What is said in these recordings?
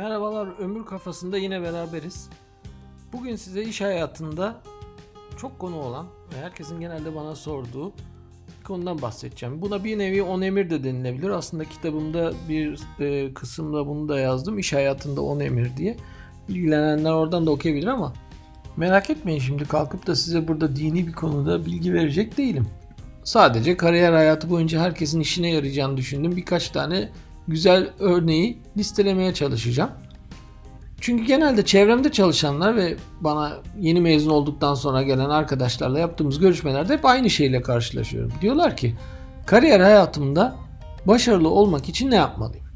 Merhabalar, Ömür Kafasında yine beraberiz. Bugün size iş hayatında çok konu olan ve herkesin genelde bana sorduğu konudan bahsedeceğim. Buna bir nevi on emir de denilebilir. Aslında kitabımda bir e, kısımda bunu da yazdım. İş hayatında on emir diye. İlgilenenler oradan da okuyabilir ama merak etmeyin şimdi kalkıp da size burada dini bir konuda bilgi verecek değilim. Sadece kariyer hayatı boyunca herkesin işine yarayacağını düşündüm. Birkaç tane güzel örneği listelemeye çalışacağım. Çünkü genelde çevremde çalışanlar ve bana yeni mezun olduktan sonra gelen arkadaşlarla yaptığımız görüşmelerde hep aynı şeyle karşılaşıyorum. Diyorlar ki kariyer hayatımda başarılı olmak için ne yapmalıyım?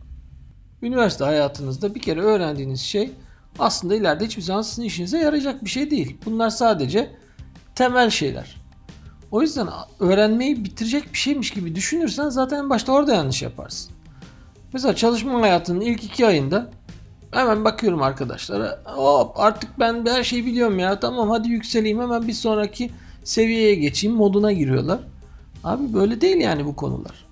Üniversite hayatınızda bir kere öğrendiğiniz şey aslında ileride hiçbir zaman sizin işinize yarayacak bir şey değil. Bunlar sadece temel şeyler. O yüzden öğrenmeyi bitirecek bir şeymiş gibi düşünürsen zaten en başta orada yanlış yaparsın. Mesela çalışma hayatının ilk iki ayında hemen bakıyorum arkadaşlara. Hop artık ben her şeyi biliyorum ya. Tamam hadi yükseleyim hemen bir sonraki seviyeye geçeyim moduna giriyorlar. Abi böyle değil yani bu konular.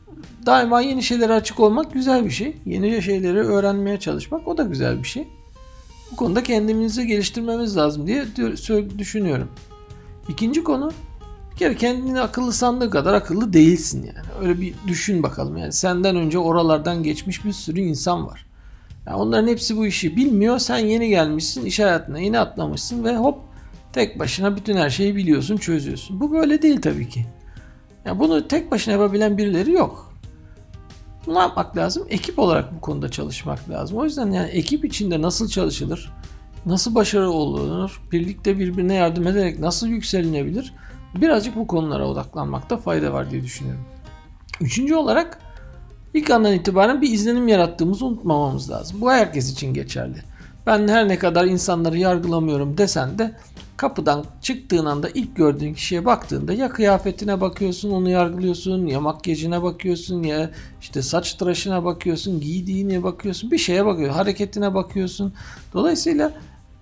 Daima yeni şeylere açık olmak güzel bir şey. Yeni şeyleri öğrenmeye çalışmak o da güzel bir şey. Bu konuda kendimizi geliştirmemiz lazım diye düşünüyorum. İkinci konu bir kere kendini akıllı sandığı kadar akıllı değilsin yani. Öyle bir düşün bakalım yani. Senden önce oralardan geçmiş bir sürü insan var. Yani onların hepsi bu işi bilmiyor. Sen yeni gelmişsin, iş hayatına yeni atlamışsın ve hop tek başına bütün her şeyi biliyorsun, çözüyorsun. Bu böyle değil tabii ki. Yani bunu tek başına yapabilen birileri yok. Ne yapmak lazım? Ekip olarak bu konuda çalışmak lazım. O yüzden yani ekip içinde nasıl çalışılır? Nasıl başarılı olunur? Birlikte birbirine yardım ederek nasıl yükselinebilir? Birazcık bu konulara odaklanmakta fayda var diye düşünüyorum. Üçüncü olarak ilk andan itibaren bir izlenim yarattığımızı unutmamamız lazım. Bu herkes için geçerli. Ben her ne kadar insanları yargılamıyorum desen de kapıdan çıktığın anda ilk gördüğün kişiye baktığında ya kıyafetine bakıyorsun onu yargılıyorsun ya makyajına bakıyorsun ya işte saç tıraşına bakıyorsun giydiğine bakıyorsun bir şeye bakıyorsun hareketine bakıyorsun. Dolayısıyla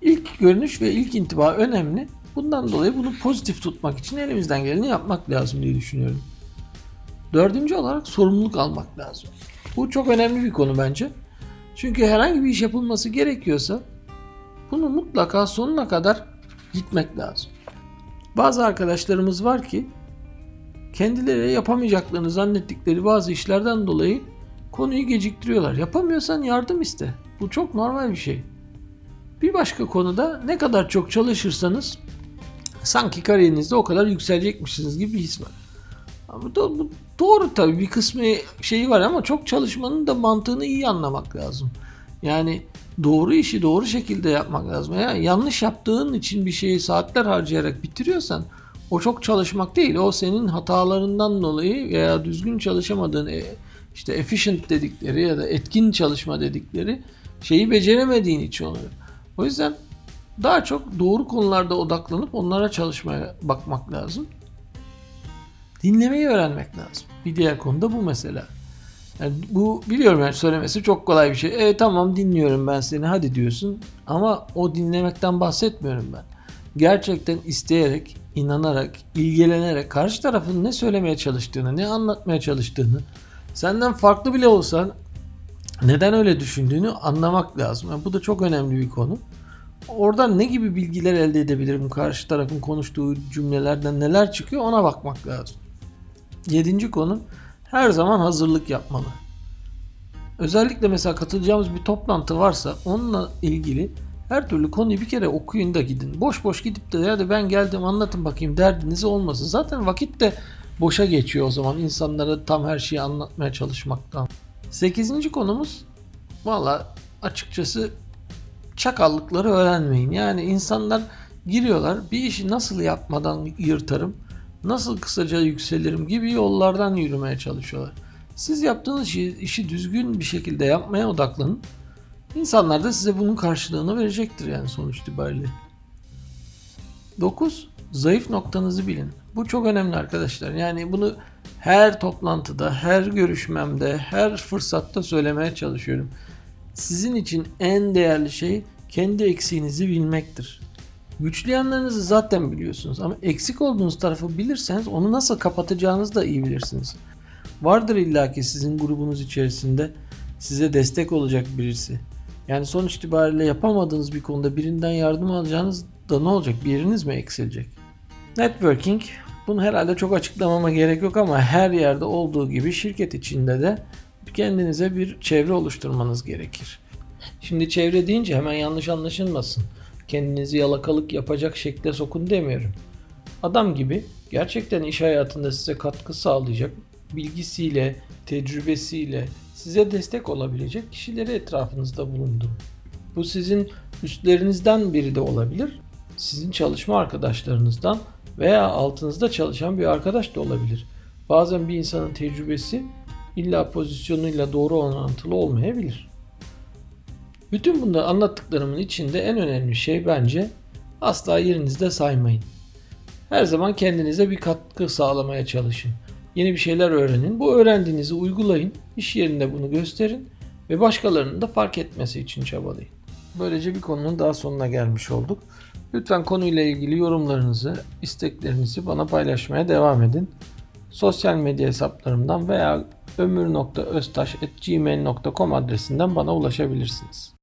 ilk görünüş ve ilk intiba önemli. Bundan dolayı bunu pozitif tutmak için elimizden geleni yapmak lazım diye düşünüyorum. Dördüncü olarak sorumluluk almak lazım. Bu çok önemli bir konu bence. Çünkü herhangi bir iş yapılması gerekiyorsa bunu mutlaka sonuna kadar gitmek lazım. Bazı arkadaşlarımız var ki kendileri yapamayacaklarını zannettikleri bazı işlerden dolayı konuyu geciktiriyorlar. Yapamıyorsan yardım iste. Bu çok normal bir şey. Bir başka konuda ne kadar çok çalışırsanız sanki kariyerinizde o kadar yükselecekmişsiniz gibi bir his var. Bu, da, bu doğru tabii bir kısmı şeyi var ama çok çalışmanın da mantığını iyi anlamak lazım. Yani doğru işi doğru şekilde yapmak lazım. Yani yanlış yaptığın için bir şeyi saatler harcayarak bitiriyorsan o çok çalışmak değil. O senin hatalarından dolayı veya düzgün çalışamadığın e, işte efficient dedikleri ya da etkin çalışma dedikleri şeyi beceremediğin için oluyor. O yüzden daha çok doğru konularda odaklanıp onlara çalışmaya bakmak lazım. Dinlemeyi öğrenmek lazım. Bir diğer konu da bu mesela. Yani bu biliyorum yani söylemesi çok kolay bir şey. E tamam dinliyorum ben seni hadi diyorsun. Ama o dinlemekten bahsetmiyorum ben. Gerçekten isteyerek, inanarak, ilgilenerek karşı tarafın ne söylemeye çalıştığını, ne anlatmaya çalıştığını, senden farklı bile olsa neden öyle düşündüğünü anlamak lazım. Yani bu da çok önemli bir konu. Oradan ne gibi bilgiler elde edebilirim? Karşı tarafın konuştuğu cümlelerden neler çıkıyor ona bakmak lazım. Yedinci konu her zaman hazırlık yapmalı. Özellikle mesela katılacağımız bir toplantı varsa onunla ilgili her türlü konuyu bir kere okuyun da gidin. Boş boş gidip de ya ben geldim anlatın bakayım derdiniz olmasın. Zaten vakit de boşa geçiyor o zaman insanlara tam her şeyi anlatmaya çalışmaktan. Sekizinci konumuz valla açıkçası çakallıkları öğrenmeyin. Yani insanlar giriyorlar bir işi nasıl yapmadan yırtarım, nasıl kısaca yükselirim gibi yollardan yürümeye çalışıyorlar. Siz yaptığınız işi, işi düzgün bir şekilde yapmaya odaklanın. İnsanlar da size bunun karşılığını verecektir yani sonuç itibariyle. 9. Zayıf noktanızı bilin. Bu çok önemli arkadaşlar. Yani bunu her toplantıda, her görüşmemde, her fırsatta söylemeye çalışıyorum. Sizin için en değerli şey kendi eksiğinizi bilmektir. Güçlü yanlarınızı zaten biliyorsunuz ama eksik olduğunuz tarafı bilirseniz onu nasıl kapatacağınızı da iyi bilirsiniz. Vardır illaki sizin grubunuz içerisinde size destek olacak birisi. Yani sonuç itibariyle yapamadığınız bir konuda birinden yardım alacağınız da ne olacak? Bir yeriniz mi eksilecek? Networking, bunu herhalde çok açıklamama gerek yok ama her yerde olduğu gibi şirket içinde de kendinize bir çevre oluşturmanız gerekir. Şimdi çevre deyince hemen yanlış anlaşılmasın. Kendinizi yalakalık yapacak şekle sokun demiyorum. Adam gibi gerçekten iş hayatında size katkı sağlayacak bilgisiyle, tecrübesiyle size destek olabilecek kişileri etrafınızda bulundurun. Bu sizin üstlerinizden biri de olabilir. Sizin çalışma arkadaşlarınızdan veya altınızda çalışan bir arkadaş da olabilir. Bazen bir insanın tecrübesi illa pozisyonuyla doğru orantılı olmayabilir. Bütün bunları anlattıklarımın içinde en önemli şey bence asla yerinizde saymayın. Her zaman kendinize bir katkı sağlamaya çalışın. Yeni bir şeyler öğrenin. Bu öğrendiğinizi uygulayın. İş yerinde bunu gösterin ve başkalarının da fark etmesi için çabalayın. Böylece bir konunun daha sonuna gelmiş olduk. Lütfen konuyla ilgili yorumlarınızı, isteklerinizi bana paylaşmaya devam edin. Sosyal medya hesaplarımdan veya ömür.öztaş.gmail.com adresinden bana ulaşabilirsiniz.